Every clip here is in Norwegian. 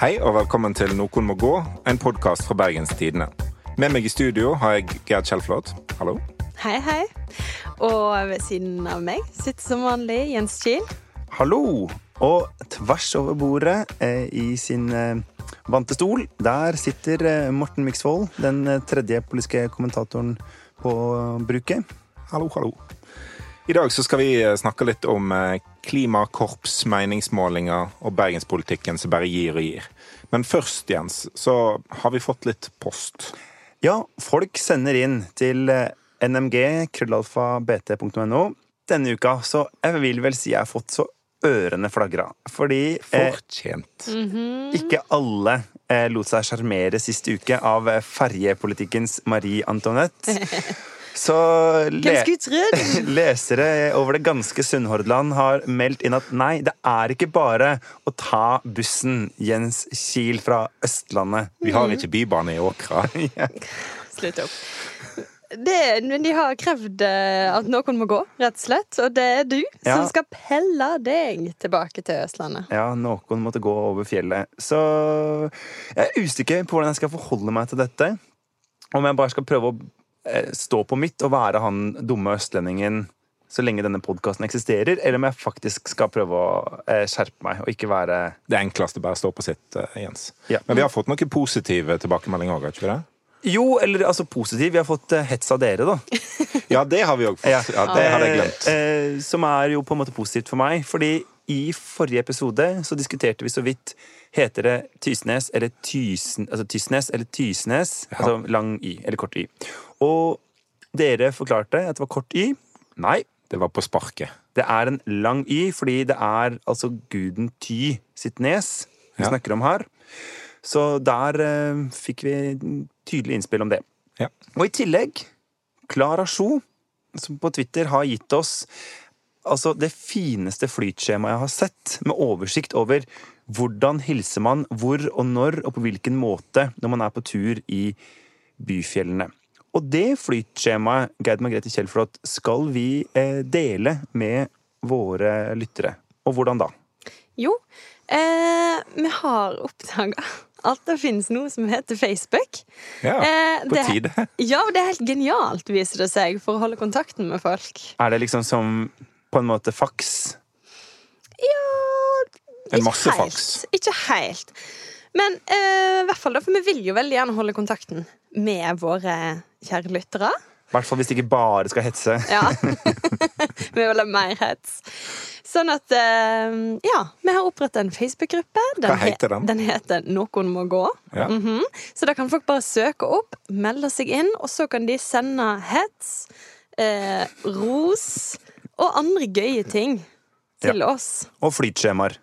Hei og velkommen til Noen må gå, en podkast fra Bergens Tidende. Med meg i studio har jeg Gerd Kjellflot. Hallo. Hei, hei. Og ved siden av meg sitter som vanlig Jens Kiel. Hallo! Og tvers over bordet, eh, i sin eh, vante stol, der sitter eh, Morten Miksvold, den eh, tredje politiske kommentatoren på bruket. Hallo, hallo. I dag så skal vi eh, snakke litt om eh, klimakorps, meningsmålinger og bergenspolitikken som bare gir og gir. Men først, Jens, så har vi fått litt post. Ja, folk sender inn til eh, nmg, krøllalfa, bt.no. Denne uka, så jeg vil vel si jeg har fått så ørene flagra. Fordi eh, Fortjent. ikke alle eh, lot seg sjarmere sist uke av eh, ferjepolitikkens Marie Antoinette. Så le lesere over det ganske Sunnhordland har meldt inn at nei, det er ikke bare å ta bussen Jens Kiel fra Østlandet. Vi har ikke bybane i Åkra. Slutt opp. Det, men de har krevd eh, at noen må gå, rett og slett. Og det er du Ja. som skal pelle deg tilbake til Østlandet. Ja, noen måtte gå over fjellet. Så jeg er usikker på hvordan jeg skal forholde meg til dette. Om jeg bare skal prøve å stå på mitt og være han dumme østlendingen så lenge denne podkasten eksisterer, eller om jeg faktisk skal prøve å eh, skjerpe meg og ikke være Det enkleste bare å stå på sitt, eh, Jens. Ja. Men vi har fått noen positive tilbakemeldinger òg, har ikke vi det? Jo, eller altså positiv. Vi har fått eh, hets av dere, da. Ja, det har vi òg fått. Ja, det hadde jeg glemt. Eh, eh, som er jo på en måte positivt for meg. Fordi i forrige episode så diskuterte vi så vidt Heter det Tysnes eller Tysen, altså Tysnes eller Tysnes? Altså lang i eller kort y. Og dere forklarte at det var kort i. Nei, Det var på sparket. det er en lang y, fordi det er altså guden Ty sitt nes vi Ja. snakker om her. Så der eh, fikk vi tydelig innspill om det. Ja. Og i tillegg, Klara Sjo, som på Twitter har gitt oss altså det fineste flytskjemaet jeg har sett, med oversikt over hvordan hilser man hvor og når og på hvilken måte når man er på tur i byfjellene. Og det flytskjemaet, Geid Margrethe Kjellflot, skal vi eh, dele med våre lyttere. Og hvordan da? Jo, eh, vi har oppdaga at det finnes noe som heter Facebook. Ja, Eh, på det- tide. Ja, det er helt genialt, viser det seg, for å holde kontakten med folk. Er det liksom som på en måte faks? Ja En masse helt. faks. Ikke helt. Men eh, i hvert fall da, for vi vil jo veldig gjerne holde kontakten med våre kjære lyttere. I hvert fall hvis de ikke bare skal hetse. Ja. vi vil ha mer hets. Sånn at eh, Ja, vi har opprettet en Facebook-gruppe. Hva heter den? Den heter Noen må gå. Ja. Mhm. Så da kan folk bare søke opp, melde seg inn, og så kan de sende hets, eh, ros og andre gøye ting til oss. Og flytskjemaer.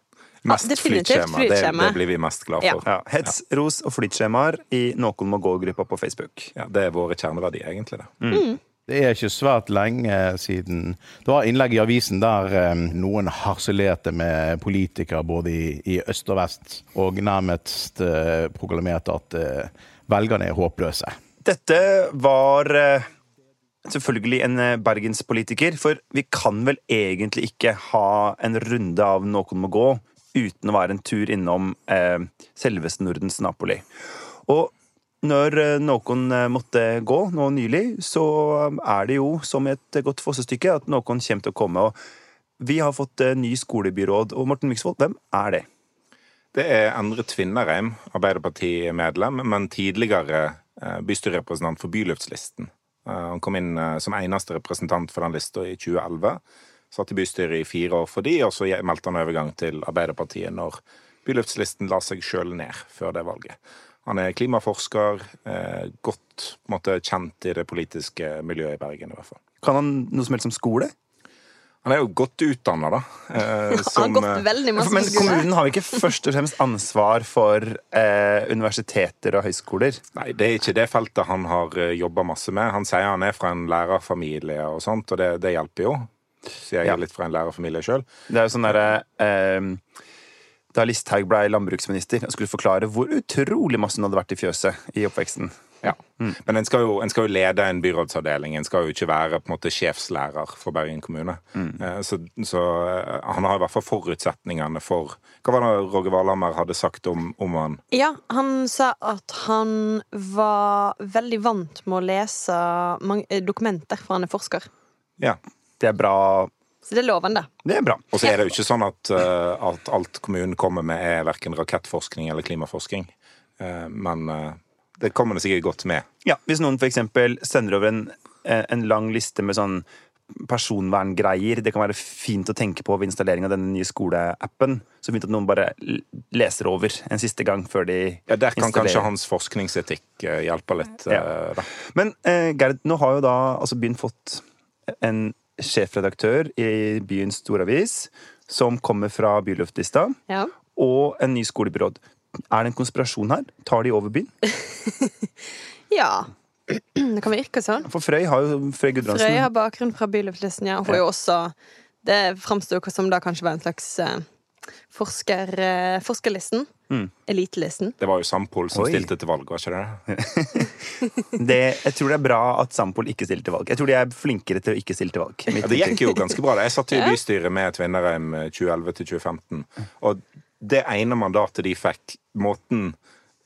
Mest ja, flytskjema. Det, flytskjema. det blir vi mest glad for. Ja, hets, ros og flytskjemaer i Noen må gå-gruppa på Facebook. Ja, det er våre kjerneverdier, egentlig. det. Det er ikke svært lenge siden Det var innlegg i avisen der um, noen harselerte med politikere både i, i øst og vest, og nærmest uh, proklamerte at uh, velgerne er håpløse. Dette var uh, selvfølgelig en bergenspolitiker, for vi kan vel egentlig ikke ha en runde av Noen må gå uten å være en tur innom eh, selveste Nordens Napoli. Og når eh, noen eh, måtte gå nå nylig, så er det jo som et godt fossestykke at noen kommer til å komme. Og vi har fått eh, ny skolebyråd. Og Morten Myksvold, hvem er det? Det er Endre Tvinnereim, Arbeiderpartimedlem, men tidligere eh, bystyrerepresentant for Byluftslisten. Eh, Han kom inn eh, som eneste representant for den lista i 2011. Satt i bystyret i fire år for de, og så meldte han overgang til Arbeiderpartiet når Byluftslisten la seg sjøl ned før det valget. Han er klimaforsker, eh, godt på en måte, kjent i det politiske miljøet i Bergen. i hvert fall. Kan han noe som helst om skole? Han er jo godt utdanna, da. eh, Han har gått eh, veldig masse Men kommunen har jo ikke først og fremst ansvar for eh, universiteter og høyskoler. Nei, det er ikke det feltet han har jobba masse med. Han sier han er fra en lærerfamilie og sånt, og det, det hjelper jo. Så jeg Ja. litt fra en lærerfamilie sjøl. Det er jo sånn derre eh, Da Listhaug ble landbruksminister og skulle forklare hvor utrolig masse hun hadde vært i fjøset i oppveksten. Ja. Men en skal, jo, en skal jo lede en byrådsavdeling, en skal jo ikke være på en måte sjefslærer for Bergen kommune. Eh, Så, så eh, han har i hvert fall forutsetningene for Hva var det Roger Valhammer hadde sagt om, om han? Ja, han sa at han var veldig vant med å lese mange, eh, dokumenter, for han er forsker. Ja. Det er bra. Så det er lovende. Det er bra. Og så er det jo ikke sånn at, eh, at alt kommunen kommer med, er verken rakettforskning eller klimaforskning. Eh, Men eh, det kommer det sikkert godt med. Ja, Hvis noen f.eks. sender over en, en lang liste med sånn personverngreier det kan være fint å tenke på ved installering av denne nye skoleappen. Så fint at noen bare leser over en siste gang før de installerer. Ja, Der kan installerer. kanskje hans forskningsetikk hjelpe litt. Ja. Da. Men eh, Gerd, nå har jo da altså byen fått en sjefredaktør i byens storavis som kommer fra byluftlista, Ja. og en ny skolebyråd. Er det en konspirasjon her? Tar de over byen? ja. Det kan virke sånn. For Frøy har jo Frøy Gudbrandsen. Frøy har bakgrunn fra Byluftlisten, ja. Hun er jo også Det framsto som da kanskje var en slags eh, forsker, eh, forskerlisten. Mm. Elitelisten. Det var jo Sampol som Oi. stilte til valg, var ikke det? Det, jeg tror det er bra at Sampol ikke stilte til valg. Jeg tror de er flinkere til å ikke stille til valg. Ja, det gikk jo ganske bra. Jeg satt i bystyret med Tvinnereim eh, 2011 til 2015. Og det ene mandatet de fikk, måten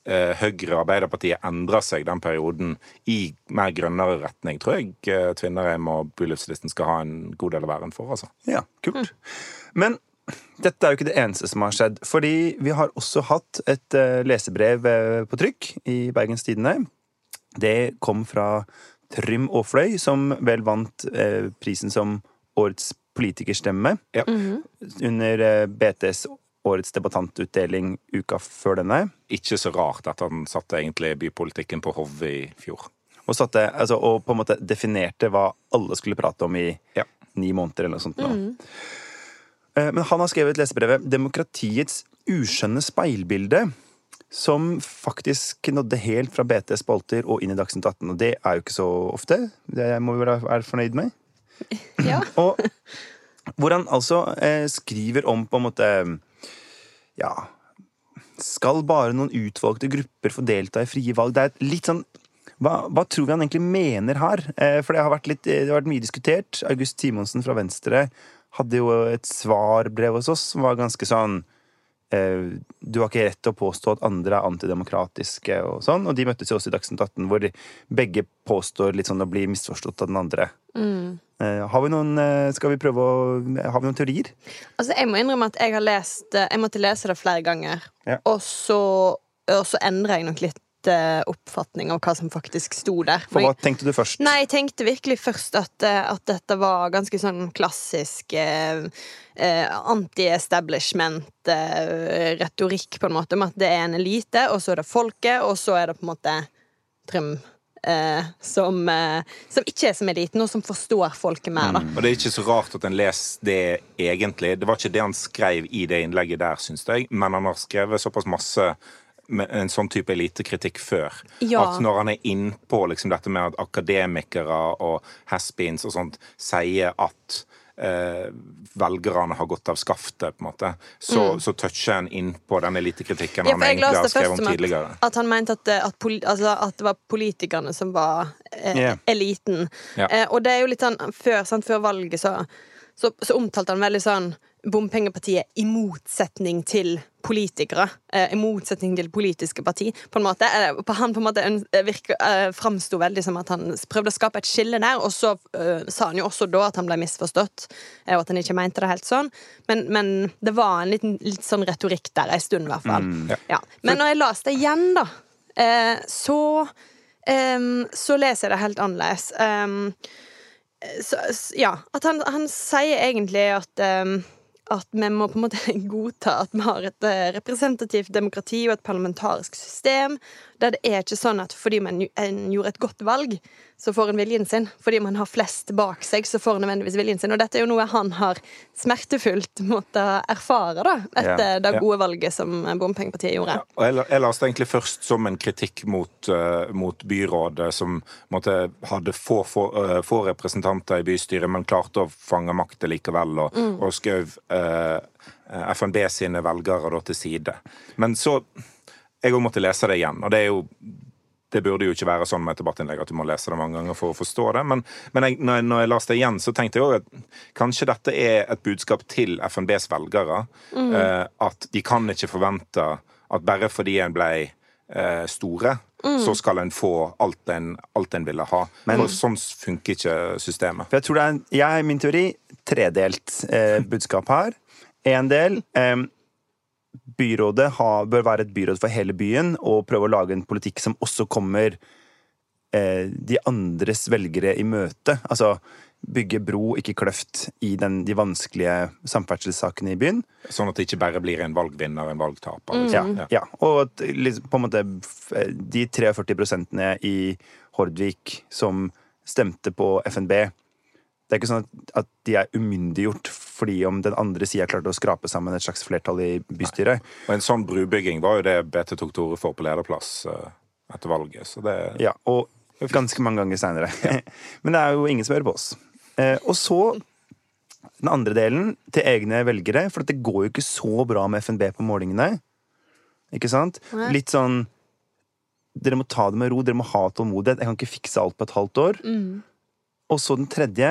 eh, Høyre og Arbeiderpartiet endra seg den perioden i mer grønnere retning, tror jeg eh, Tvinnereim og Byluftslisten skal ha en god del av æren for. altså. Ja, kult. Men dette er jo ikke det eneste som har skjedd. Fordi vi har også hatt et eh, lesebrev eh, på trykk i Bergens Tidende. Det kom fra Trym Aafløy, som vel vant eh, prisen som Årets politikerstemme Ja. under eh, BTs Årets debattantutdeling uka før denne. Ikke så rart at han satte egentlig bypolitikken på hodet i fjor. Og, satte, altså, og på en måte definerte hva alle skulle prate om i Ja. ni måneder eller noe sånt. nå. Eh, Men han har skrevet lesebrevet 'Demokratiets uskjønne speilbilde', som faktisk nådde helt fra BTs spalter og inn i Dagsnytt 18. Og det er jo ikke så ofte. Det må vi være være fornøyd med. Ja. Og hvor han altså eh, skriver om på en måte Ja Skal bare noen utvalgte grupper få delta i frie valg? Det er et litt sånn hva, hva tror vi han egentlig mener her? Eh, for det har vært, litt, det har vært mye diskutert. August Timonsen fra Venstre hadde jo et svarbrev hos oss som var ganske sånn eh, Du har ikke rett til å påstå at andre er antidemokratiske og sånn. Og de møttes jo også i Dagsnytt 18, hvor begge påstår litt sånn å bli misforstått av den andre. Eh, har vi noen eh, Skal vi prøve å Har vi noen teorier? Altså, jeg må innrømme at jeg har lest Jeg måtte lese det flere ganger. Ja. Og så, og så endrer jeg nok litt oppfatning av hva som faktisk sto der. For hva tenkte du først? Nei, jeg tenkte virkelig først at, eh, at dette var ganske sånn klassisk eh, eh, anti-establishment-retorikk, på en måte. Om at det er en elite, og så er det folket, og så er det på en måte Trym. Eh, som, eh, som ikke er som eliten, og som forstår folket mer, da. Og det er ikke så rart at en leser det egentlig. Det var ikke det han skrev i det innlegget der, syns jeg, men han har skrevet såpass masse en sånn type elitekritikk før. Ja. At når han er innpå liksom dette med at akademikere og has-beens og sånt sier at eh, velgerne har gått av skaftet, på en måte, så, så toucher han innpå den elitekritikken Mm. Ja, han egentlig har skrevet om tidligere. at, at han mente at, det- at, poli, altså, at det var politikerne som var eh, yeah. eliten. Ja. Eh, og det er jo litt sånn Før, sant, før valget så, så, så omtalte han veldig sånn bompengepartiet i motsetning til politikere. Eh, I motsetning til politiske parti, på en måte. Eh, på han på en måte eh, virke- framsto veldig som at han prøvde å skape et skille der. Og så eh, sa han jo også da at han ble misforstått, og at han ikke mente det helt sånn. Men, men det var en liten litt sånn retorikk der en stund, i hvert fall. ja. Ja. Men når jeg leste det igjen, da, eh, så em, Så leser jeg det helt annerledes. Em, så, ja, at han, han sier egentlig at em, at vi må på en måte godta at vi har et eh, representativt demokrati og et parlamentarisk system. Der det er ikke sånn at fordi man en gjorde et godt valg, så får en viljen sin. Fordi man har flest bak seg, så får en nødvendigvis viljen sin. Og dette er jo noe han har smertefullt måttet erfare da, etter Ja, det ja. gode valget som bompengepartiet gjorde. Og jeg, jeg leste egentlig først som en kritikk mot, uh, mot byrådet, som måtte, hadde få, få, uh, få representanter i bystyret, men klarte å fange makta likevel, og, og skrev, uh, FNB sine velgere da til side. Men så Jeg òg måtte lese det igjen, og det er jo det burde jo ikke være sånn med et debattinnlegg at du må lese det mange ganger for å forstå det. Men, men jeg, når, jeg, når jeg leste det igjen, så tenkte jeg òg at kanskje dette er et budskap til FNBs velgere. Mm. Eh, at de kan ikke forvente at bare fordi en ble eh, store, mm. så skal en få alt en, alt en ville ha. Men, For sånn funker ikke systemet. For jeg tror det er, jeg, min teori, tredelt eh, budskap her. En del eh, byrådet har, bør være et byråd for hele byen og prøve å lage en politikk som også kommer eh, de andres velgere i møte. Altså bygge bro, ikke kløft, i den, de vanskelige samferdselssakene i byen. Sånn at det ikke bare blir en valgvinner og en valgtaper. Mm. Liksom. Ja, ja, Og at liksom, på en måte de 43 prosentene i Hordvik som stemte på FNB det er ikke sånn at de er umyndiggjort fordi om den andre sida klarte å skrape sammen et slags flertall i bystyret. Nei. Og En sånn brubygging var jo det BT tok til orde for på lederplass uh, etter valget. Så det Ja, og ganske mange ganger seinere. Ja. Men det er jo ingen som hører på oss. Uh, og så den andre delen til egne velgere, for det går jo ikke så bra med FNB på målingene. Ikke sant? Nei. Litt sånn Dere må ta det med ro, dere må ha tålmodighet. Jeg kan ikke fikse alt på et halvt år. Mm. Og så den tredje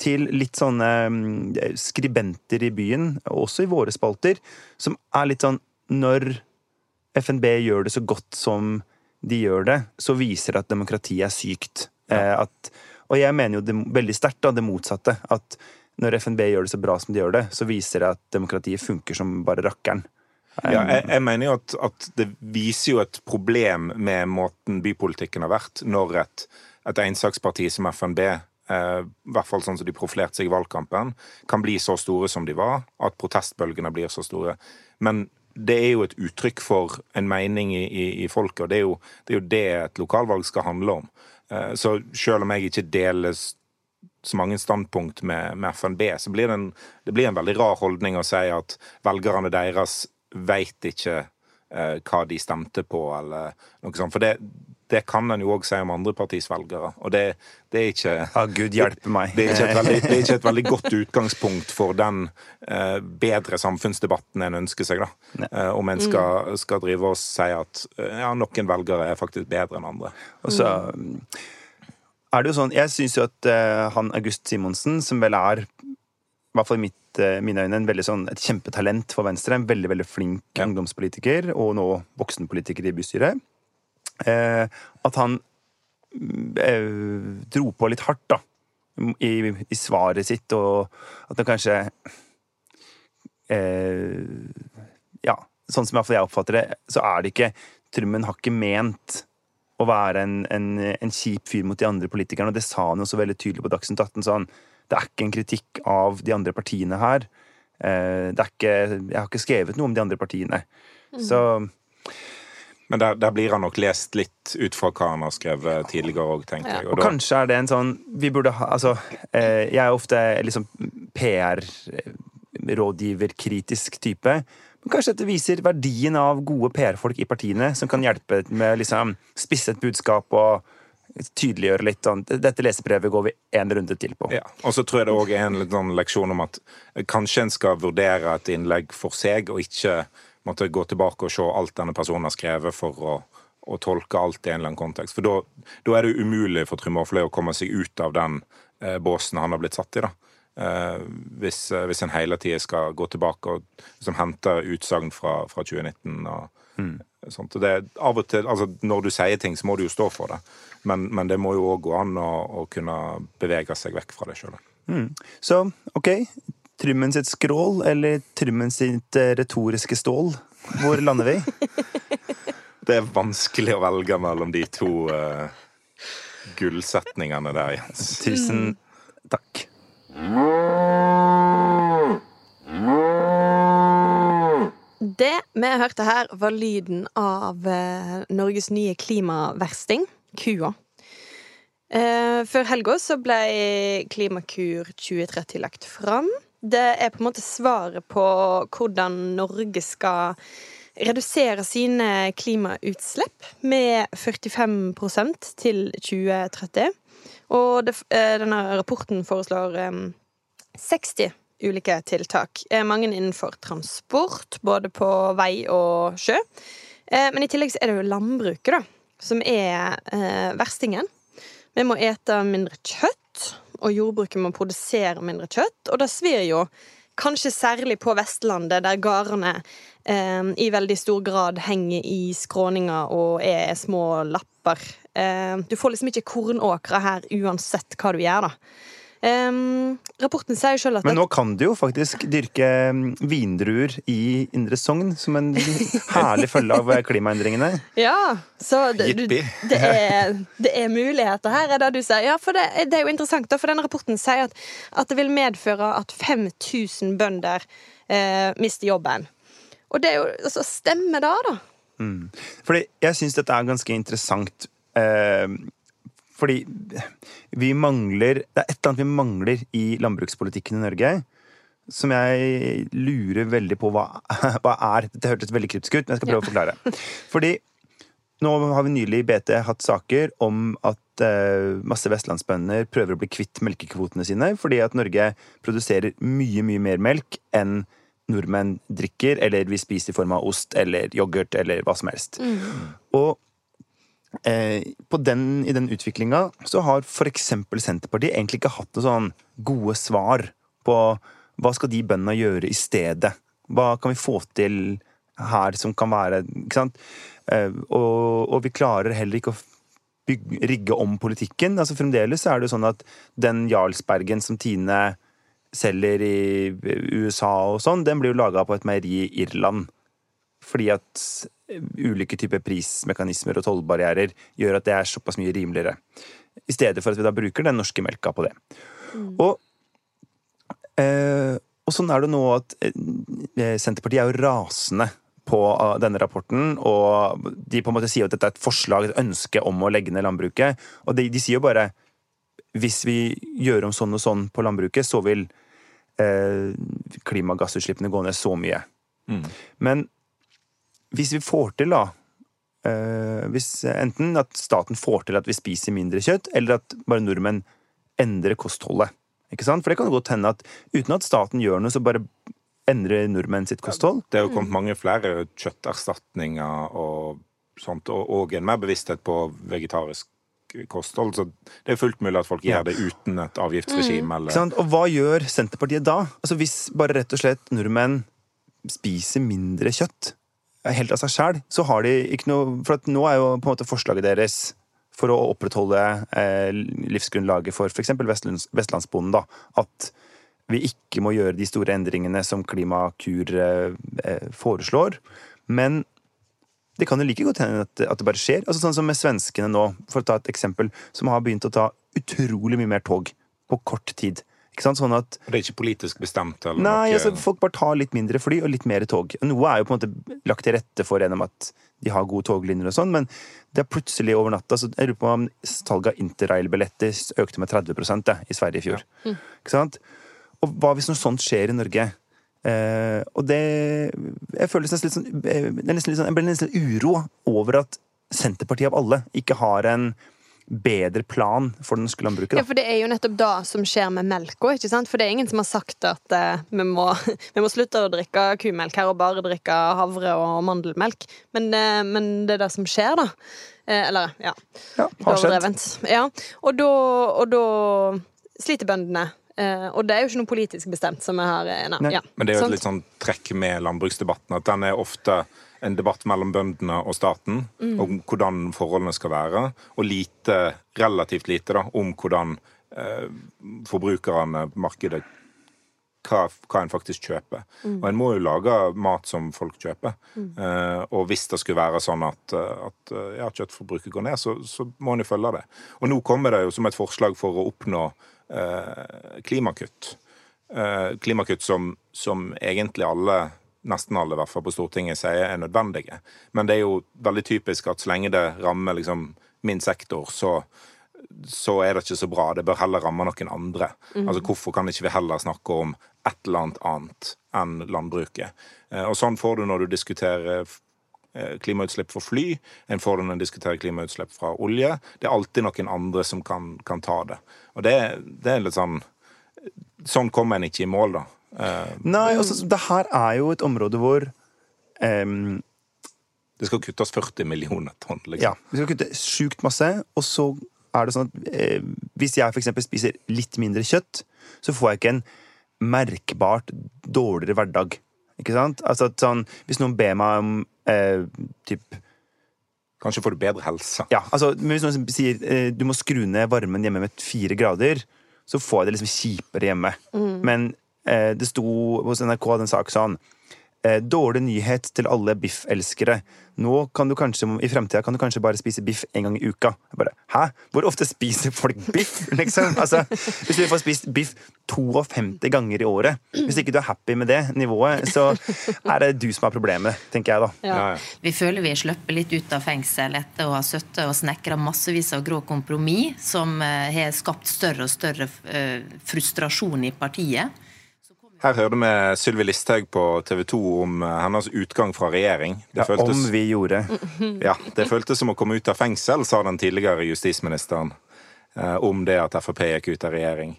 til litt sånne mm, skribenter i byen, også i våre spalter, som er litt sånn Når FNB gjør det så godt som de gjør det, så viser det at demokratiet er sykt. Ja. Eh, at, og jeg mener jo det, veldig sterkt det motsatte. At når FNB gjør det så bra som de gjør det, så viser det at demokratiet funker som bare rakkeren. Ja, jeg, jeg, mener jo at, at, det viser jo et problem med måten bypolitikken har vært, når et, et ensaksparti som FNB i hvert fall sånn som de profilerte seg i valgkampen, kan bli så store som de var, at protestbølgene blir så store. Men det er jo et uttrykk for en mening i, i, i folket, og det er, jo, det er, jo, det et lokalvalg skal handle om. Eh, så selv om jeg ikke deler så mange standpunkt med, med FNB, så blir det, en, det blir en veldig rar holdning å si at velgerne deres veit ikke eh, hva de stemte på, eller noe sånt. For det, det kan en jo òg si om andre partis velgere. Og det, det er ikke ah, Gud hjelpe meg. Det er, veldig, det er, ikke et veldig, godt utgangspunkt for den eh, bedre samfunnsdebatten en ønsker seg, da. Eh, om en skal, skal, drive og si at eh, ja, noen velgere er faktisk bedre enn andre. Og så er det jo sånn Jeg syns jo at uh, han August Simonsen, som vel er i hvert fall i mitt, uh, mine øyne en sånn, et kjempetalent for Venstre, en veldig veldig flink ja. ungdomspolitiker, og nå voksenpolitiker i bystyret at han eh, dro på litt hardt, da, i, i svaret sitt, og at det kanskje eh, Ja, sånn som jeg oppfatter det, så er det ikke Trummen har ikke ment å være en, en, en, kjip fyr mot de andre politikerne, og det sa han jo så veldig tydelig på Dagsnytt 18. sånn, Det er ikke en kritikk av de andre partiene her. det er ikke, jeg har ikke skrevet noe om de andre partiene. Mm. Så men der, der, blir han nok lest litt ut fra hva han har skrevet tidligere òg, tenker jeg. Og, og da... kanskje er det en sånn Vi burde ha Altså, eh, jeg er ofte liksom PR-rådgiverkritisk type. Men kanskje dette viser verdien av gode PR-folk i partiene, som kan hjelpe med liksom spisse et budskap og tydeliggjøre litt sånn Dette leserbrevet går vi en runde til på. Ja. Og så tror jeg det òg er en sånn leksjon om at kanskje en skal vurdere et innlegg for seg, og ikke måtte gå tilbake og se alt denne personen har skrevet for å, å tolke alt i en eller annen kontekst. For da er det umulig for Trym Aafløy å komme seg ut av den eh, båsen han har blitt satt i. da. Eh, hvis, eh, hvis, en hele tida skal gå tilbake og liksom, hente utsagn fra, fra 2019 og mm. sånt. Og det, av og til, altså Når du sier ting, så må du jo stå for det. Men, men det må jo òg gå an å, å, kunne bevege seg vekk fra det sjøl. Mm. Så OK, Trymmen sitt skrål eller Trymmen sitt eh, retoriske stål? Hvor lander vi? Det er vanskelig å velge mellom de to uh, gullsetningene der, Jens. Tusen takk. Det vi hørte her, var lyden av uh, Norges nye klimaversting, kua. Før helga så ble Klimakur 2030 lagt fram. Det er på en måte svaret på hvordan Norge skal redusere sine klimautslipp med 45% til 2030. Og det, eh, denne rapporten foreslår 60 ulike tiltak. Mange innenfor transport, både på vei og sjø. Eh, men i tillegg er det jo landbruket, da. som er eh, verstingen. Vi må ete mindre kjøtt, og jordbruket må produsere mindre kjøtt. Og det svir jo kanskje særlig på Vestlandet, der gårdene eh, i veldig stor grad henger i skråninger og er små lapper. Eh, du får liksom ikke kornåkre her uansett hva du gjør, da. Um, rapporten sier sjøl at Men nå kan du jo faktisk dyrke mm, vindruer i Indre Sogn som en herlig følge av klimaendringene. Ja, så det, du, det, er, det er muligheter her, er det du sier. Ja, for det, det er jo interessant, da, for denne rapporten sier at, at det vil medføre at 5000 bønder eh, mister jobben. Og det er jo altså, Stemmer det, da? Fordi jeg syns dette er ganske interessant. Eh, fordi vi mangler Det er et eller annet vi mangler i landbrukspolitikken i Norge. Som jeg lurer veldig på hva, hva er. Det hørtes veldig kryptisk ut, men jeg skal prøve å forklare. Fordi nå har vi nylig i BT hatt saker om at eh, masse vestlandsbønder prøver å bli kvitt melkekvotene sine fordi at Norge produserer mye, mye mer melk enn nordmenn drikker, eller vi spiser i form av ost eller yoghurt eller hva som helst. Og eh, på den, i den utviklinga så har f.eks. Senterpartiet egentlig ikke hatt noe sånn gode svar på hva skal de bøndene gjøre i stedet? Hva kan vi få til her som kan være Ikke sant? Eh, og, og vi klarer heller ikke å bygge, rigge om politikken. Altså Fremdeles er det jo sånn at den Jarlsbergen som Tine selger i USA og sånn, den blir jo laga på et meieri i Irland. Fordi at ulike typer prismekanismer og tollbarrierer gjør at det er såpass mye rimeligere. I stedet for at vi da bruker den norske melka på det. Og, eh, og sånn er det nå at eh, Senterpartiet er jo rasende på eh, denne rapporten, og de på en måte sier at dette er et forslag, et ønske om å legge ned landbruket. Og de, de sier jo bare hvis vi gjør om sånn og sånn på landbruket, så vil eh, klimagassutslippene gå ned så mye. Men hvis vi får til, da eh, hvis Enten at staten får til at vi spiser mindre kjøtt, eller at bare nordmenn endrer kostholdet. Ikke sant? For det kan godt hende at uten at staten gjør noe, så bare endrer nordmenn sitt kosthold. Det er jo kommet mange flere kjøtterstatninger og sånt, og, og en mer bevissthet på vegetarisk kosthold. Så det er fullt mulig at folk gjør det uten et avgiftsregime. Ikke Eller sant? Og hva gjør Senterpartiet da? Altså Hvis bare rett og slett nordmenn spiser mindre kjøtt helt av seg sjæl, så har de ikke noe For nå er jo på en måte forslaget deres for å opprettholde eh, livsgrunnlaget for f.eks. Vestlands, vestlandsbonden, da, at vi ikke må gjøre de store endringene som Klimakur eh, eh, foreslår. Men det kan jo like godt hende at, at det bare skjer. Altså Sånn som med svenskene nå, for å ta et eksempel, som har begynt å ta utrolig mye mer tog på kort tid. Ikke sant? Sånn at Det er ikke politisk bestemt? Eller Nei, noe. altså folk bare tar litt mindre fly og litt mer tog. Noe er jo på en måte lagt til rette for gjennom at de har gode toglinjer og sånn, men det er plutselig over natta så Jeg lurer på om salget av interrail-billetter økte med 30 det, i Sverige i fjor. Ikke sant? Og hva hvis noe sånt skjer i Norge? Eh, og det Jeg føler nesten litt sånn, jeg, nesten litt sånn Jeg ble nesten litt uro over at Senterpartiet av alle ikke har en bedre plan for det norske landbruket. Ja, for det er jo nettopp det som skjer med melka? For det er ingen som har sagt at eh, vi, må, vi må slutte å drikke kumelk her og bare drikke havre og mandelmelk. Men, eh, men det er det som skjer, da. Eh, eller, ja. Ja, har skjedd. Ja. Og da, og da sliter bøndene. Eh, og det er jo ikke noe politisk bestemt, som vi har eh, nei, Nei. ja. Men det er jo et litt sånn trekk med landbruksdebatten at den er ofte en debatt mellom bøndene og staten om hvordan forholdene skal være, og lite, relativt lite da, om hvordan eh, forbrukerne, markedet, hva, hva en faktisk kjøper. Og en må jo lage mat som folk kjøper. Eh, og hvis det skulle være sånn at, eh, at eh, ja, kjøttforbruket går ned, så, så må en jo følge det. Og nå kommer det jo som et forslag for å oppnå eh, klimakutt. Eh, klimakutt som, som egentlig alle nesten alle i hvert fall på Stortinget sier er nødvendige. Men det er jo veldig typisk at så lenge det rammer liksom min sektor, så, så er det ikke så bra. Det bør heller ramme noen andre. Altså Hvorfor kan ikke vi heller snakke om et eller annet annet enn landbruket? Eh, Og sånn får du når du diskuterer eh, klimautslipp for fly, en får det når en diskuterer klimautslipp fra olje. Det er alltid noen andre som kan, kan ta det. Og det, det er litt sånn Sånn kommer en ikke i mål, da. Eh, Nei, altså, det her er jo et område hvor um, Det skal kuttes 40 millioner tonn. liksom. Ja, vi skal kutte sjukt masse, og så er det sånn at eh, hvis jeg eksempel spiser litt mindre kjøtt, så får jeg ikke en merkbart dårligere hverdag. Ikke sant? Altså at sånn, Hvis noen ber meg om eh, typ Kanskje får du bedre helse. Ja, altså men Hvis noen sier eh, du må skru ned varmen hjemme med fire grader, så får jeg det liksom kjipere hjemme. Men eh, det sto hos NRK den en sak sånn Dårlig nyhet til alle biffelskere. Nå kan du kanskje, I fremtida kan du kanskje bare spise biff en gang i uka. Jeg bare, Hæ? Hvor ofte spiser folk biff? liksom? Altså, hvis du får spist biff 52 ganger i året, hvis ikke du er happy med det nivået, så er det du som har problemet, tenker jeg da. Ja. Ja, ja. Vi føler vi slipper litt ut av fengsel etter å ha sittet og snekra massevis av grå kompromiss som eh, har skapt større og større eh, frustrasjon i partiet. Her hørte vi Sylvi Listhaug på TV 2 om eh, hennes utgang fra regjering. Det, Ja, føltes, om vi gjorde. ja, det føltes som å komme ut av fengsel, sa den tidligere justisministeren eh, om det at Frp gikk ut av regjering.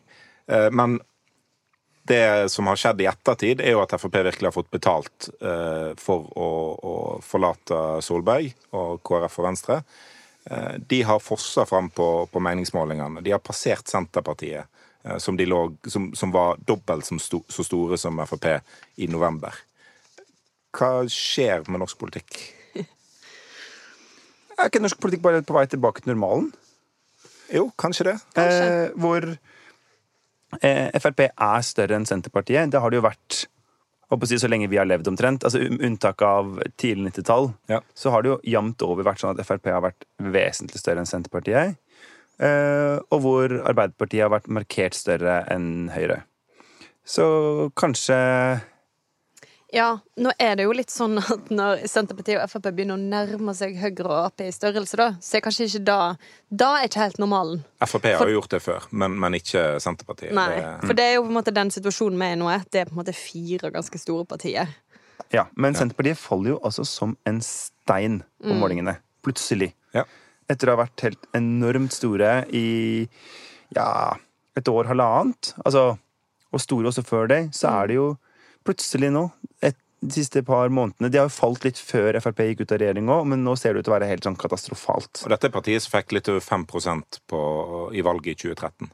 Eh, men det som har skjedd i ettertid, er jo at Frp virkelig har fått betalt eh, for å, å forlate Solberg og KrF og Venstre. Eh, de har fossa fram på, på meningsmålingene. De har passert Senterpartiet, som, de lå, som, som var dobbelt som sto, så store som Frp i november. Hva skjer med norsk politikk? Er ikke norsk politikk bare på vei tilbake til normalen? Jo, kanskje det. Eh, hvor eh, Frp er større enn Senterpartiet. Det har det jo vært å si, så lenge vi har levd omtrent. Altså um- Unntak av tidlig 90-tall. Ja. Så har det jo jevnt over vært sånn at Frp har vært vesentlig større enn Senterpartiet. Eh, og hvor Arbeiderpartiet har vært markert større enn Høyre. Så kanskje Ja, nå er det jo litt sånn at når Senterpartiet og Frp begynner å nærme seg Høyre og Ap i størrelse, da, så er kanskje ikke da Da er ikke helt normalen. Frp har jo gjort det før, men, men ikke Senterpartiet. Nei. Det, For det er jo på en måte den situasjonen vi er i nå. Det er på en måte fire ganske store partier. Ja, men Senterpartiet faller jo altså som en stein på målingene. Plutselig. ja. Etter å ha vært helt enormt store i ja, et år, halvannet. Altså, og store også før det, så er det jo plutselig nå, et, de siste par månedene De har jo falt litt før Frp gikk ut av regjering òg, men nå ser det ut til å være helt sånn katastrofalt. Og dette er partiet som fikk litt over 5 på, i valget i 2013.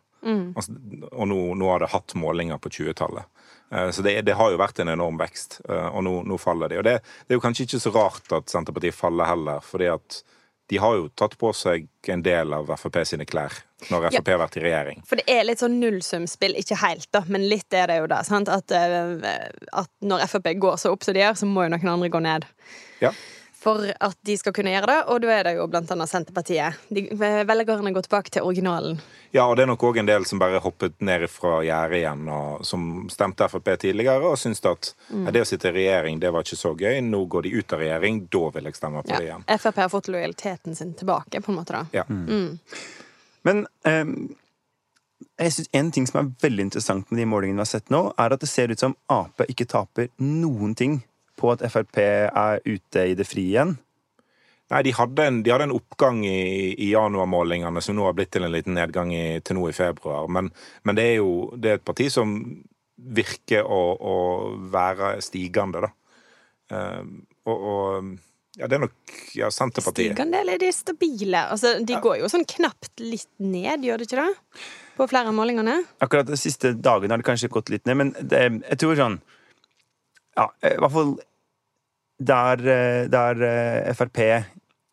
Altså, og nå, nå har det hatt målinger på 20-tallet. Eh, Så det, det har jo vært en enorm vekst, eh, og nå, nå faller de. Og det, det er jo kanskje ikke så rart at Senterpartiet faller heller, fordi at de har jo tatt på seg en del av Frp sine klær når Frp har vært i regjering. For det er litt sånn nullsumspill. Ikke helt, da, men litt er det jo det. At, eh, at når Frp går så opp som de gjør, så må jo noen andre gå ned. Ja. For at de skal kunne gjøre det, og da er det jo annet Senterpartiet. De, velgerne går tilbake til originalen. Ja, og det er nok òg en del som bare hoppet ned fra gjerdet igjen, og som stemte Frp tidligere, og syntes at mm. det å sitte i regjering, det var ikke så gøy. Nå går de ut av regjering, da vil jeg stemme på det Ja. igjen. Frp har fått lojaliteten sin tilbake, på en måte. da. Ja. Men um jeg synes en ting som er veldig interessant med de målingene vi har sett nå, er at det ser ut som Ap ikke taper noen ting på at Frp er ute i det frie igjen. Nei, de hadde en, de hadde en oppgang i, i januarmålingene som nå har blitt til en liten nedgang i, til nå i februar. Men, men det er jo det er et parti som virker å, å være stigende, da. Uh, og, og ja, det er nok ja, Senterpartiet. Stigende eller er de stabile? Altså, de går jo sånn knapt litt ned, gjør de ikke det? På flere av målingene. Akkurat de siste dagene har det kanskje gått litt ned, men det, jeg tror sånn Ja, i hvert fall der, eh, der eh, Frp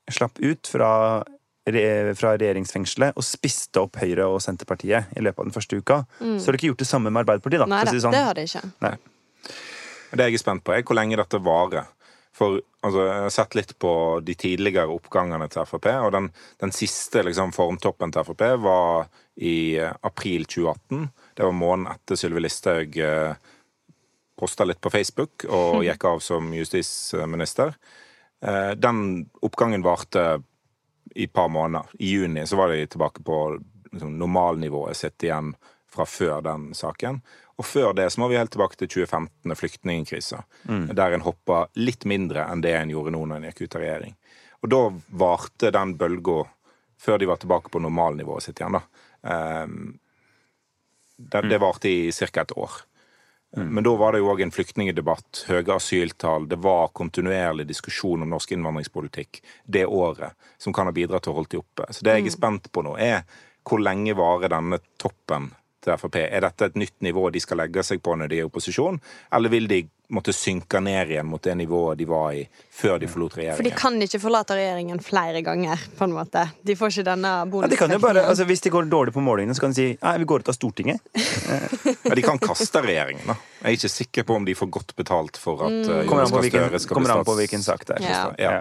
slapp ut fra, fra regjeringsfengselet og spiste opp Høyre og Senterpartiet i løpet av den første uka, så har de ikke gjort det samme med Arbeiderpartiet. da, Nei det sånn. det har de ikke. Nei. Det jeg er spent på, er hvor lenge dette varer. For altså, jeg har sett litt på de tidligere oppgangene til Frp, og den, den siste liksom, formtoppen til Frp var i eh, april 2018. Det var måneden etter Sylvi Listhaug eh, posta litt på Facebook og gikk av som justisminister. Eh, den oppgangen varte i et par måneder. I juni så var de tilbake på liksom, normalnivået sitt igjen fra før den saken. Og før det så må vi helt tilbake til 2015, flyktningkrisa, der en hoppa litt mindre enn det en gjorde nå når en gikk ut av regjering. Og da varte den bølga, før de var tilbake på normalnivået sitt igjen, da. Um, det, det varte i ca. et år. Men da var det jo òg en flyktningdebatt, høye asyltall, det var kontinuerlig diskusjon om norsk innvandringspolitikk det året, som kan ha bidratt til å holde de oppe. Så det jeg er spent på nå, er hvor lenge varer denne toppen til Frp? Er dette et nytt nivå de skal legge seg på når de er i opposisjon, eller vil de måtte synke ned igjen mot det nivået de var i før de forlot regjeringen. For de kan ikke forlate regjeringen flere ganger, på en måte. De får ikke denne Ja, de altså Hvis de går dårlig på målingene, så kan de si nei, vi går ut av Stortinget. Ja, de kan kaste regjeringen, da. Jeg er ikke sikker på om de får godt betalt for at mm. Jonas Gahr Støre skal kommer bli an på hvilken sak det er. Ja. Ja.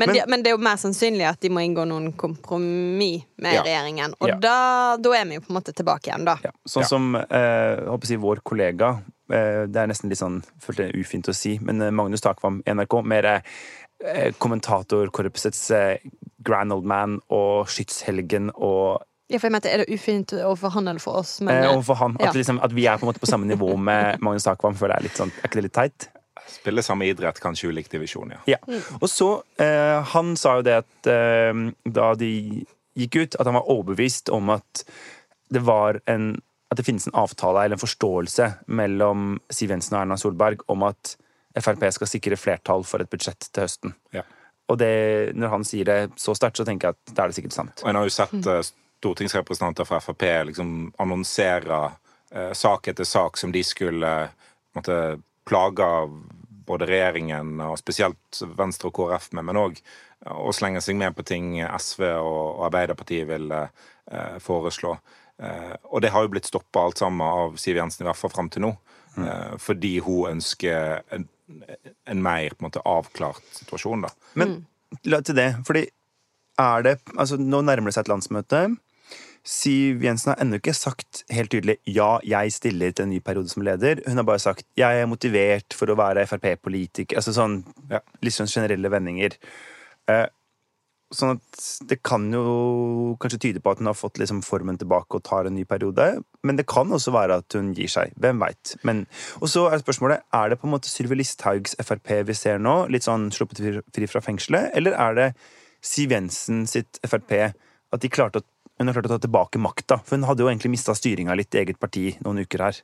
Men, Men- de, men det er jo mer sannsynlig at de må inngå noen kompromiss med Ja. regjeringen. Og Ja. da, da er vi jo på en måte tilbake igjen, da. Ja, sånn Ja. som eh, håper jeg, vår kollega eh, Det er nesten litt sånn følte det ufint å si, men eh, Magnus Takvam NRK, mer eh, kommentatorkorpsets eh, grand old man og skytshelgen og Ja, for jeg mente, Er det ufint overfor han eller for oss? Men, eh, eh, overfor han. At, ja. liksom, at vi er på en måte på samme nivå med Magnus Takvam, føler jeg er litt sånn Er ikke det litt teit? Spiller samme idrett, kanskje ulik divisjon, ja. Ja. Og så eh, Han sa jo det at eh, da de gikk ut, at han var overbevist om at det var en At det finnes en avtale eller en forståelse mellom Siv Jensen og Erna Solberg om at Frp skal sikre flertall for et budsjett til høsten. Ja. Og det, når han sier det så sterkt, så tenker jeg at da er det sikkert sant. Og en har jo sett uh, stortingsrepresentanter fra Frp liksom annonsere uh, sak etter sak som de skulle uh, måtte plage både regjeringen og spesielt Venstre og KrF med, men òg å slenge seg med på ting SV og, og Arbeiderpartiet vil foreslå. Eh, og det har jo blitt stoppa alt sammen av Siv Jensen, i hvert fall fram til nå. Mm. fordi hun ønsker en, en mer en måte avklart situasjon, da. Men la til det, fordi er det Altså, nå nærmer det seg et landsmøte. Siv Jensen har ennå ikke sagt helt tydelig ja, jeg stiller til en ny periode som leder. Hun har bare sagt jeg er motivert for å være Frp-politiker. Altså sånn Ja. litt sånn generelle vendinger. Eh, sånn at det kan jo kanskje tyde på at hun har fått liksom formen tilbake og tar en ny periode. Men det kan også være at hun gir seg. Hvem veit. Og så er spørsmålet er det på en måte Sylvi Listhaugs Frp vi ser nå, litt sånn sluppet fri- fra fengselet, eller er det Siv Jensen sitt Frp at å, hun har klart å ta tilbake makta? For hun hadde jo egentlig mista styringa litt i eget parti noen uker her.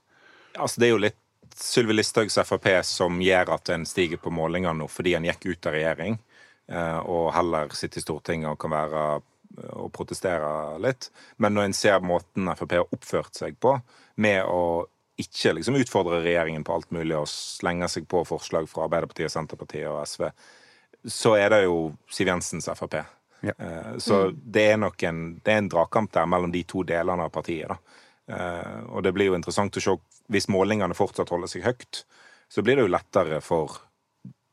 Altså, det er jo litt Sylvi Listhaugs Frp som gjør at en stiger på målingene nå, fordi en gikk ut av regjering og heller sitte i Stortinget og kan være eh, og protestere litt. Men når en ser måten Frp har oppført seg på, med å ikke liksom utfordre regjeringen på alt mulig og slenge seg på forslag fra Arbeiderpartiet, Senterpartiet og SV, så er det jo Siv Jensens Frp. Ja. Eh, Så det er nok en, det er en dragkamp der mellom de to delene av partiet. da. Eh, og det blir jo interessant å se hvis målingene fortsatt holder seg høyt, så blir det jo lettere for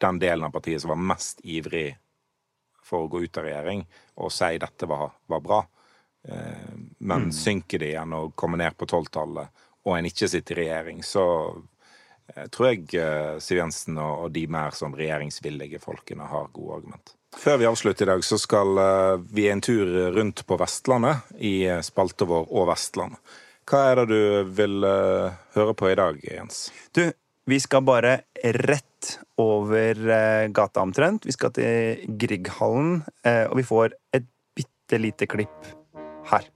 den delen av partiet som var mest ivrig for å gå ut av regjering, og si dette var, var bra. Eh, men synker det igjen og kommer ned på tolvtallet, og en ikke sitter i regjering, så eh, tror jeg eh, Siv Jensen og, de mer sånn regjeringsvillige folkene har gode argument. Før vi avslutter i dag, så skal eh, vi en tur rundt på Vestlandet i spalta vår Og Vestland. Hva er det du vil høre på i dag, Jens? Du, vi skal bare rett over eh, gata omtrent. Vi skal til Grieghallen, eh, og vi får et bitte lite klipp her.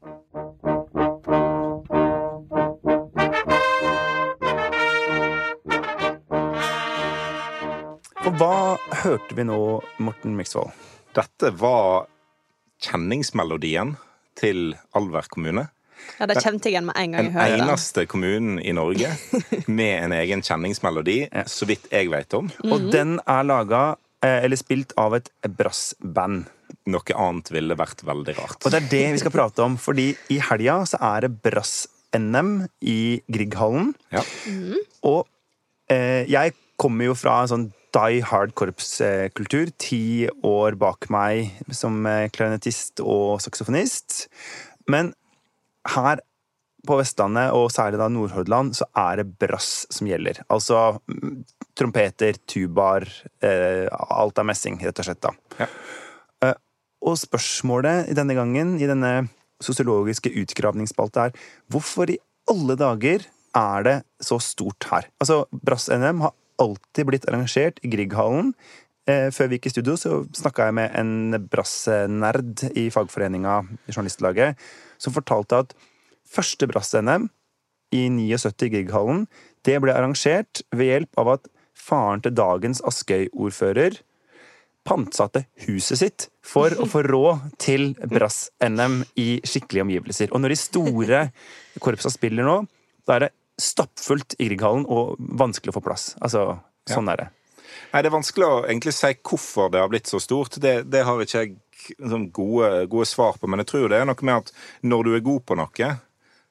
For hva hørte vi nå, Morten Miksvold? Dette var kjenningsmelodien til Alver kommune. Ja, det kjente jeg igjen med en gang jeg hørte den. eneste kommunen i Norge med en egen kjenningsmelodi, så vidt jeg vet om. Og den er laga, eh, eller spilt, av et brassband. Noe annet ville vært veldig rart. Og det er det vi skal prate om, fordi i helga så er det brass-NM i Grieghallen. Ja. Og eh, jeg kommer jo fra en sånn die hard korpskultur. Ti år bak meg som eh, klarinettist og saksofonist. Men her på Vestlandet, og særlig da Nordhordland, så er det brass som gjelder. Altså mm, trompeter, tubaer, eh, alt er messing, rett og slett. da. Ja. Eh, og spørsmålet i denne gangen, i denne sosiologiske utgravningsspalta, er hvorfor i alle dager er det så stort her? Altså, Brass-NM har alltid blitt arrangert i Grieghallen. Eh, før vi gikk i studio, så snakka jeg med en brassnerd i fagforeninga i Journalistlaget, som fortalte at første brass-NM i 79 i Grieghallen, Det ble arrangert ved hjelp av at faren til dagens Askøy-ordfører pantsatte huset sitt for å få råd til brass-NM i skikkelige omgivelser. Og når de store korpsa spiller nå, da er det stappfullt i Grieghallen og vanskelig å få plass. Altså, sånn er det. Nei, Det er vanskelig å egentlig si hvorfor det har blitt så stort. Det, det har ikke jeg liksom, gode, gode, svar på, men jeg tror det er noe med at når du er god på noe,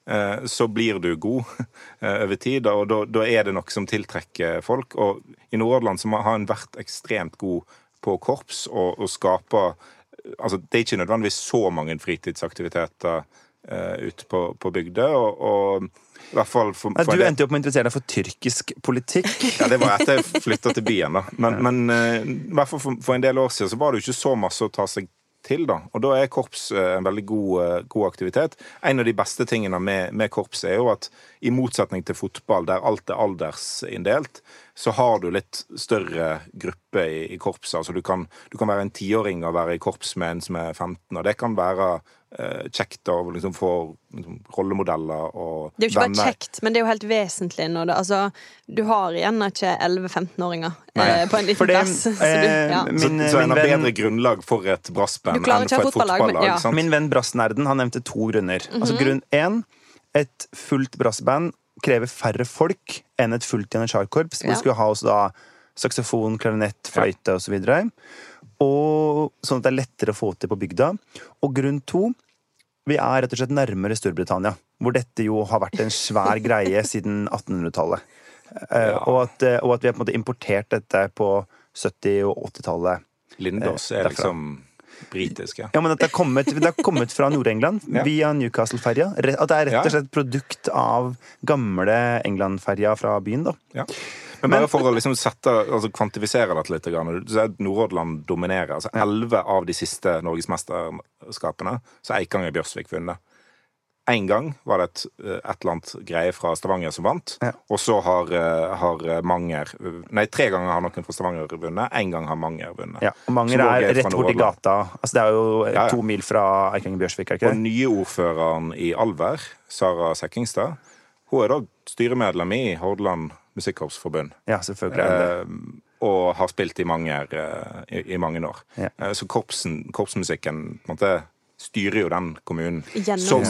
eh, så blir du god eh, over tid, og da, da, er det noe som tiltrekker folk. Og i Nordhordland har en vært ekstremt god på korps og, og skape Altså, det er ikke nødvendigvis så mange fritidsaktiviteter uh, ute på, på bygda. og, og i hvert fall for, for du endte opp med å interessere deg for tyrkisk politikk. Ja, Det var etter jeg flytta til byen. da. Men, ja. men uh, i hvert fall for, for, en del år siden så var det jo ikke så masse å ta seg til. da. Og da er korps uh, en veldig god, uh, god, aktivitet. En av de beste tingene med, med, korps er jo at i motsetning til fotball, der alt er aldersinndelt, så har du litt større gruppe i, i korpset. Altså du kan, du kan være en tiåring og være i korps med en som er 15, og det kan være Eh, kjekt å liksom få liksom, rollemodeller og venner. Det er jo ikke bare kjekt, men det er jo helt vesentlig når det Altså, du har igjen ikke 11-15-åringer eh, på en liten det, plass. Så, du, eh, ja. min, så, så en har bedre grunnlag for et brassband enn for et fotballag. Ja. Min venn Brassnerden han nevnte to grunner. Mm -hmm. Altså grunn én et fullt brassband krever færre folk enn et fullt janitsjarkorps. Ja. Vi skulle ha også da saksofon, klarinett, fløyte osv. Og sånn at det er lettere å få til på bygda. Og grunn to vi er rett og slett nærmere Storbritannia, hvor dette jo har vært en svær greie siden 1800-tallet. Eh, ja. Og, eh, og, at vi har på en måte importert dette på 70- og 80-tallet. Lindås er liksom britisk, ja. ja men det har kommet, det har kommet fra Nord-England ja. via Newcastle-ferja. At det er rett og slett produkt av gamle England-ferja fra byen. da. Ja. Men bare for å liksom sette, altså kvantifisere dette litt. Nordhordland dominerer. altså Elleve av de siste norgesmesterskapene så er Eikanger Bjørsvik vunnet. Én gang var det et, eh, et, eller annet greie fra Stavanger som vant. Ja. Og så har, eh, har, Manger Nei, tre ganger har noen fra Stavanger vunnet. Én gang har Manger vunnet. Ja, og Manger er rett borti gata. Altså, det er jo ja, to mil fra Eikanger Bjørsvik. Og nye ordføreren i Alver, Sara Sekkingstad, hun er da styremedlem i Hordaland Musikkorpsforbund. Ja, selvfølgelig eh, og har spilt i Manger eh, i, i mange år. Ja. Eh, så korpsen, korpsmusikken på en måte styrer jo den kommunen som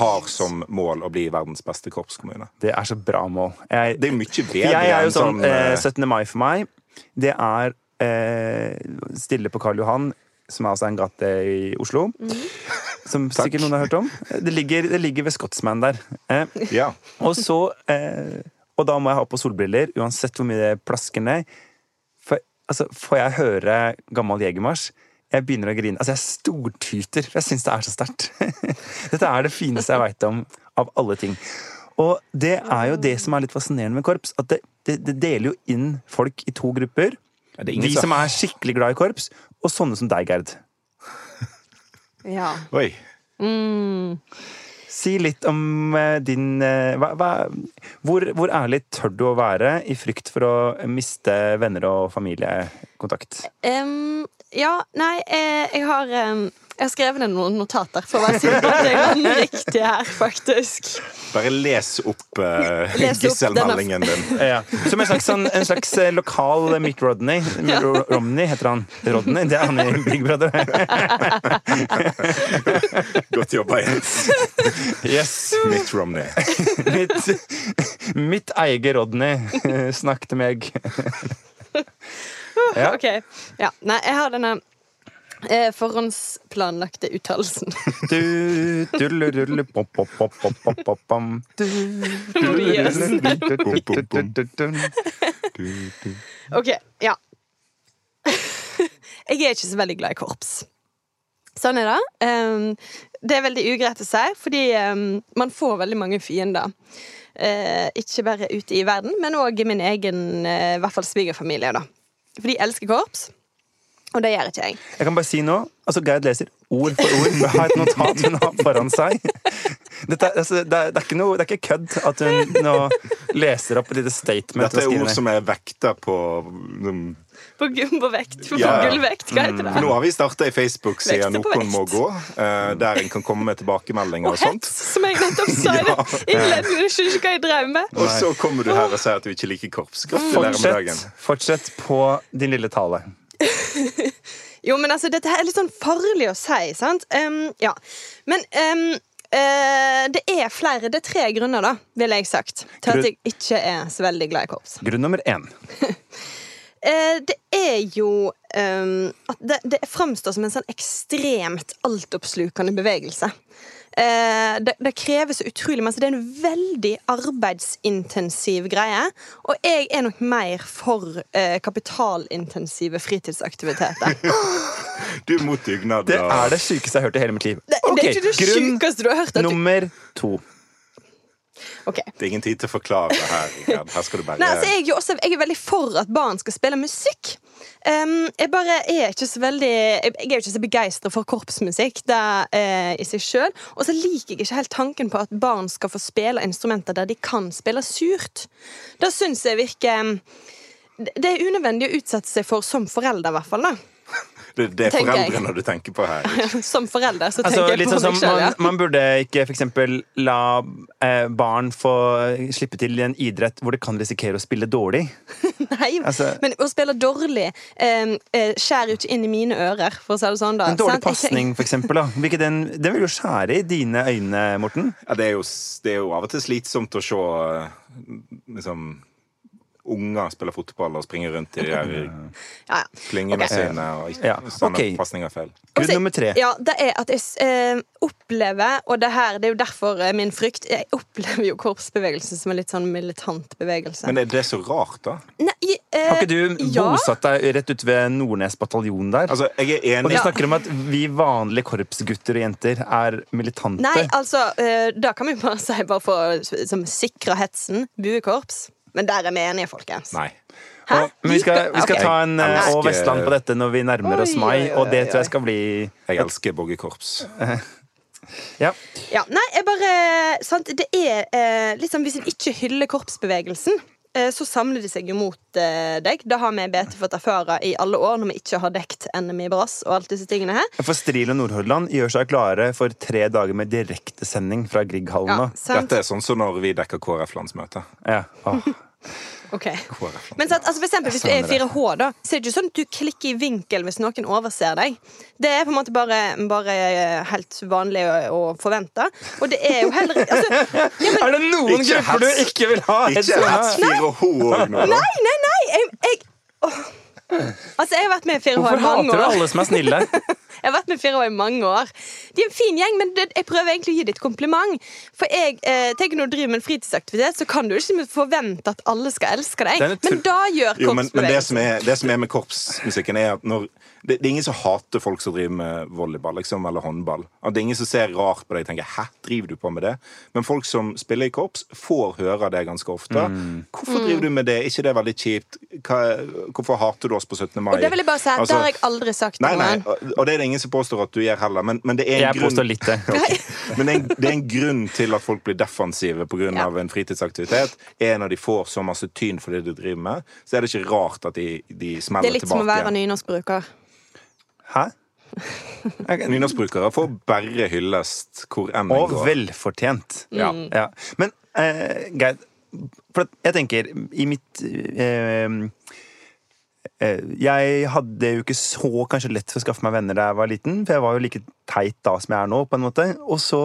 har som mål å bli verdens beste korpskommune. Det er så bra mål. Jeg, det er mye bedre jeg er jo sånn, sånn eh, 17. Eh, mai for meg, det er eh, stille på Karl Johan, som er altså en gate i Oslo. Mm. Som sikkert noen har hørt om. Det ligger, det ligger ved Scotsman der. Eh, ja. Og så og da må jeg ha på solbriller, uansett hvor mye det plasker ned. For, altså, får jeg høre gammel Jegermarsj, jeg begynner å grine. Altså, jeg stortyter, for jeg syns det er så sterkt. Dette er det fineste jeg veit om av alle ting. Og det er jo det som er litt fascinerende med korps. At det, det, det deler jo inn folk i to grupper. De som er skikkelig glad i korps, og sånne som deg, Gerd. Ja. Oi. Mm. Si litt om eh, din eh, hva, hva, hvor, hvor, ærlig tør du å være i frykt for å miste venner og familiekontakt? Um, ja, nei, jeg, jeg har um jeg har skrevet ned noen notater for å være sikker på at jeg har den riktige her, faktisk. Bare les opp uh, gisselmeldingen din. Ja. Som en slags, sånn, en slags uh, lokal Mitt Rodney. Ja. Romney heter han. Rodney, det er han i Big Brother. Godt jobba, Jens. Yes. Mitt Romney. mitt, mitt eget Rodney. Snakk til meg. ja. OK. Ja. Nei, jeg har denne Eh, forhåndsplanlagte uttalelsen. OK, ja. Jeg er ikke så veldig glad i korps. Sånn er det. Um, det er veldig ugreit å si, fordi um, man får veldig mange fiender. Uh, ikke bare ute i verden, men òg i min egen i hvert fall svigerfamilie. da. For de elsker korps. Og det gjør ikke jeg. Jeg kan bare si nå, altså Gerd leser ord for ord. Har et notat hun har foran seg. Dette, altså, det, er, det, er ikke noe, det er ikke kødd at hun nå leser opp et lite statement. Dette er ord som er vekta på um, På, på vekt. På, Ja. gullvekt. Hva heter det? For nå har vi starta ei Facebook-side Noen må gå, eh, der en kan komme med tilbakemeldinger Og og sånt. hets, som jeg nettopp sa i det innledningen. Jeg skjønner ikke hva jeg drev med. Og så kommer du her og sier at du ikke liker korps. Gratulerer med dagen. Fortsett, fortsett på din lille tale. Jo, men altså, dette her er litt sånn farlig å si, sant? Um, ja. Men um, uh, det er flere, det er tre grunner, da, ville jeg sagt, til at jeg ikke er så veldig glad i korps. Grunn nummer én. uh, det er jo um, at det, det framstår som en sånn ekstremt altoppslukende bevegelse. Eh, det, det krever så utrolig masse. Det er en veldig arbeidsintensiv greie. Og jeg er nok mer for eh, kapitalintensive fritidsaktiviteter. Du er mot dugnad. Det er det sykeste jeg har hørt i hele mitt liv. Det, okay. det er ikke det grunn sjukeste du har hørt. At nummer to. Okay. Det er ingen tid til å forklare her. Her skal du bare Nei, altså, jeg, er jo også, jeg er veldig for at barn skal spille musikk. Um, jeg bare er ikke så veldig Jeg er ikke så begeistra for korpsmusikk det, uh, i seg sjøl. Og så liker jeg ikke helt tanken på at barn skal få spille instrumenter der de kan spille surt. Det syns jeg virker Det er unødvendig å utsette seg for som forelder, i hvert fall. da Det, det er foreldrene du tenker på her. Som forelder så Altså, tenker jeg på sånn som meg sjøl, ja. man, man burde ikke eksempel la eh, barn få slippe til i en idrett hvor de kan risikere å spille dårlig. Nei, altså- men å spille dårlig eh, skjærer jo ikke inn i mine ører, for å si det sånn. da En dårlig? Pasning. Hvilket den, den vil jo skjære i dine øyne, Morten. Ja, det, er jo, det er jo av og til slitsomt å se eh, liksom Unger spiller fotball og springer rundt i de der Ja, ja. klyngene Ok. sine og ikke Ja, sende ok. pasninger feil. Grunn nummer tre. Ja, det er at jeg eh, opplever, og det her, det er jo derfor eh, min frykt Jeg opplever jo korpsbevegelsen som en litt sånn militant bevegelse. Men er det så rart, da? Nei, eh, Har ikke du bosatt deg rett ut ved Nordnes bataljon der? Altså, jeg er og de enig snakker om at vi vanlige korpsgutter og jenter er militante. Nei, altså, eh, da kan vi bare si, bare for som sikre hetsen, buekorps. Men der er vi enige, folkens. Nei. Og, men vi skal, vi skal okay. ta en eh, og Vestland på dette når vi nærmer oss mai, og det tror jeg skal bli Jeg elsker boggekorps. Ja. Ja, nei, jeg bare sant, Det er eh, liksom Hvis en ikke hyller korpsbevegelsen, eh, så samler de seg jo mot eh, deg. Det har vi i BT fått erfare i alle år når vi ikke har dekt NMI brass og alt disse tingene her. For Stril og Nordhordland gjør seg klare for tre dager med direktesending fra Grieghallen ja. Dette er sånn som når vi dekker KrF-landsmøte. Ja. Åh. Ok. Men at, altså for eksempel, Hvis du er i 4H, da Så er det ikke sånn at du klikker i vinkel hvis noen overser deg. Det er på en måte bare, bare helt vanlig å, å forvente. Og det er jo heller altså, ja, men, Er det noen Ikke grupper du ikke vil ha? Ikke hets 4H òg nå! Nei, nei, nei! Jeg, jeg. Altså, jeg har vært med i 4H Hvorfor i mange hater du alle som er snille? Jeg har vært med 4H i mange år. De er en fin gjeng, men jeg prøver egentlig å gi dem et kompliment. For jeg eh, tenker Når du driver med en fritidsaktivitet, så kan du ikke forvente at alle skal elske deg. Men da gjør Jo, men, men det, som er, det som er med korpsmusikken, er at når det, det er ingen som hater folk som driver med volleyball liksom, eller håndball. At det er ingen som ser rart på deg og tenker 'hæ, driver du på med det?' Men folk som spiller i korps, får høre det ganske ofte. Mm. 'Hvorfor driver du med det? ikke det er veldig kjipt? Hva, hvorfor hater du oss på 17. mai?' Og det vil jeg bare si, Altså, det har jeg aldri sagt Nei, nei, noen. og og det er det ingen som påstår at du gjør heller, men, men det er en Jeg grunn påstår litt det. Men det er, en, det er en grunn til at folk blir defensive pga. Ja. av en fritidsaktivitet. Er når de får så masse tyn for det de driver med, så er det ikke rart at de, de Det er litt som å være nynorskbruker. Hæ? Nynorskbrukere får bare hyllest hvor enn en Og velfortjent. Ja. Ja. Men eh, Geir, for jeg tenker i mitt eh, eh, Jeg hadde jo ikke så kanskje lett for å skaffe meg venner da jeg var liten, for jeg var jo like teit da som jeg er nå. på en måte Og så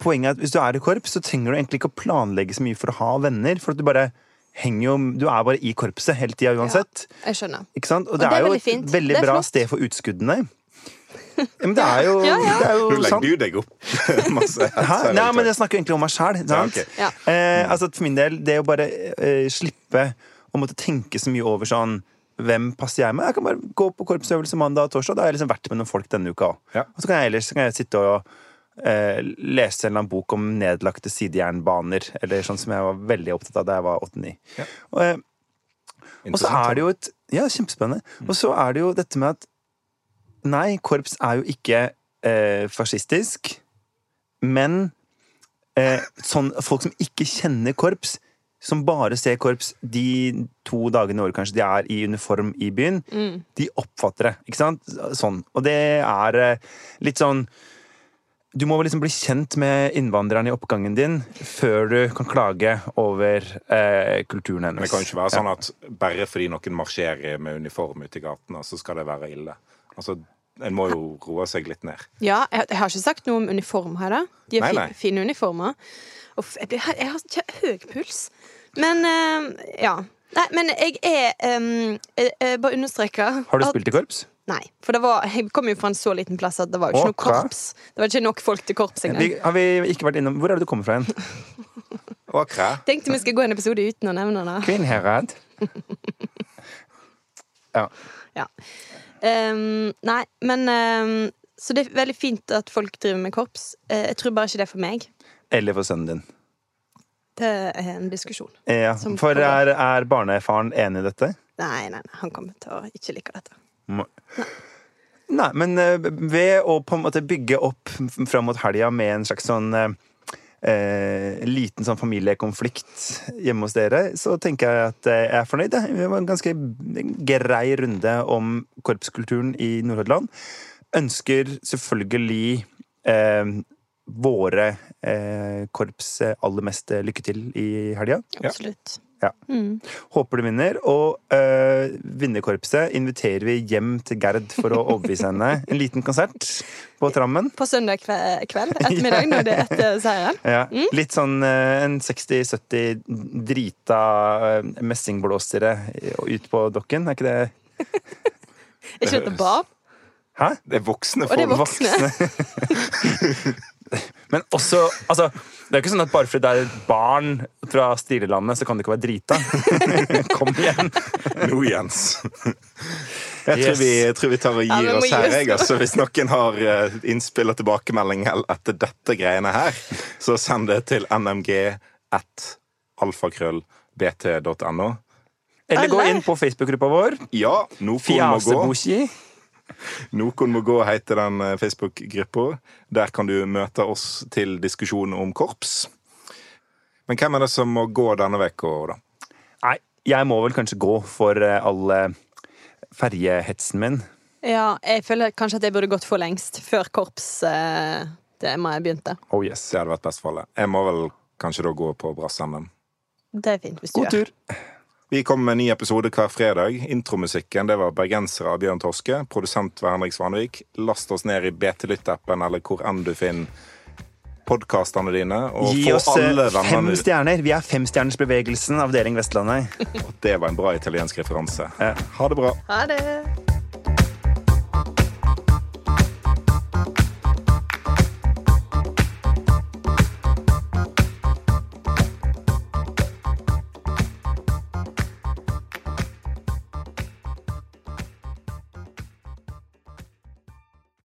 Poenget er at hvis du er i korps, så trenger du egentlig ikke å planlegge så mye for å ha venner. For at du bare henger jo Du er bare i korpset hele tida uansett. Jeg skjønner. Ikke sant? Og Og det, det er er jo veldig et fint. veldig Det er bra flott. sted for utskuddene. Ja, men det er jo, Ja, ja. Det er jo Nå legger sant. du deg opp masse Nei, men jeg snakker egentlig om meg sjæl. Ja, ok. Ja. Eh, altså, for min del, det å bare eh, slippe å måtte tenke så mye over sånn hvem passer jeg med? Jeg kan bare gå på korpsøvelse mandag og torsdag. Da har jeg liksom vært med noen folk denne uka òg. Ja. Og så kan jeg ellers så kan jeg sitte og eh, lese en eller annen bok om nedlagte sidejernbaner. Eller sånn som jeg var veldig opptatt av da jeg var 8-9. Ja. Og, eh, og så er det jo et Ja, kjempespennende. Og så er det jo dette med at Nei, korps er jo ikke eh, fascistisk, men eh, sånn, folk som ikke kjenner korps, som bare ser korps de to dagene i året kanskje de er i uniform i byen, de oppfatter det. ikke sant? Sånn. Og det er eh, litt sånn Du må vel liksom bli kjent med innvandrerne i oppgangen din før du kan klage over eh, kulturen hennes. Men det kan ikke være sånn at bare fordi noen marsjerer med uniform ute i gatene, så skal det være ille. Altså, En må jo roe seg litt ned. Ja, jeg, jeg har ikke sagt noe om uniform her, da. De har Nei, nei. fine uniformer. Uff, jeg, blir, jeg har ikke høy puls. Men eh, ja. Nei, men jeg er um, jeg, jeg Bare understreker Har du spilt i korps? Nei. For det var, jeg kom jo fra en så liten plass at det var jo ikke Åh, noe korps. Det var ikke nok folk til korps engang. Vi, har vi ikke vært innom Hvor er det du kommer fra igjen? Åkra. Tenkte vi skulle gå en episode uten å nevne det. Kvinnherad. Ja. Ja. Um, nei, men um, Så det er veldig fint at folk driver med korps. Uh, jeg tror bare ikke det er for meg. Eller for sønnen din. Det er en diskusjon. Ja, for er, er barnefaren enig i dette? Nei, nei, nei, han kommer til å ikke like dette. Nei, men eh, ved å på en måte bygge opp fram mot helga med en slags sånn eh, eh, liten sånn familiekonflikt hjemme hos dere, så tenker jeg at jeg er fornøyd. Det var en ganske grei runde om korpskulturen i Nordhordland. Ønsker selvfølgelig eh, våre eh, korps aller mest lykke til i helga. Absolutt. Ja. Mm. Håper du vinner. Og øh, vinnerkorpset inviterer vi hjem til Gerd for å overbevise henne. En liten konsert på Trammen. På søndag kveld. kveld ettermiddag, når det er etter seieren. Ja, Litt sånn øh, en 60-70 drita øh, messingblåsere ut på dokken. Er ikke det Er ikke dette bar? Hæ? Det er voksne Og det er folk. voksne. Men også altså, Det er jo ikke sånn at bare fordi det er et barn fra Stilelandet, så kan det ikke være drita. Kom igjen. Nå, Jens. Jeg tror, Yes. vi, jeg tror vi tar og gir ja, oss her. Jeg, altså. Hvis noen har eh, innspill og tilbakemelding etter dette greiene her, så send det til nmg1alfakrøllbt.no. Eller gå inn på Facebook-gruppa vår. Ja, noen må gå. Fjaseboki. Noen må gå heter den eh, Facebook-gruppa. Der kan du møte oss til diskusjon om korps. Men hvem er det som må gå denne uka, da? Nei, jeg må vel kanskje gå for eh, all eh, ferjehetsen min. Ja, jeg føler kanskje at jeg burde gått for lengst, før korps eh, det må jeg begynte. Oh yes. Det hadde vært best for alle. Jeg må vel kanskje da gå på Brassenden. Det er fint hvis du God gjør. tur. Vi kommer med en ny episode hver fredag. Intromusikken det var bergensere av Bjørn Torske. Produsent var Henrik Svanvik. Last oss ned i BT Lytt-appen eller hvor enn du finner podkastene dine. Og Gi oss eh, alle fem vennene stjerner. Vi er Femstjernersbevegelsen, avdeling Vestlandet. Det var en bra italiensk referanse. Ha det bra. Ha det!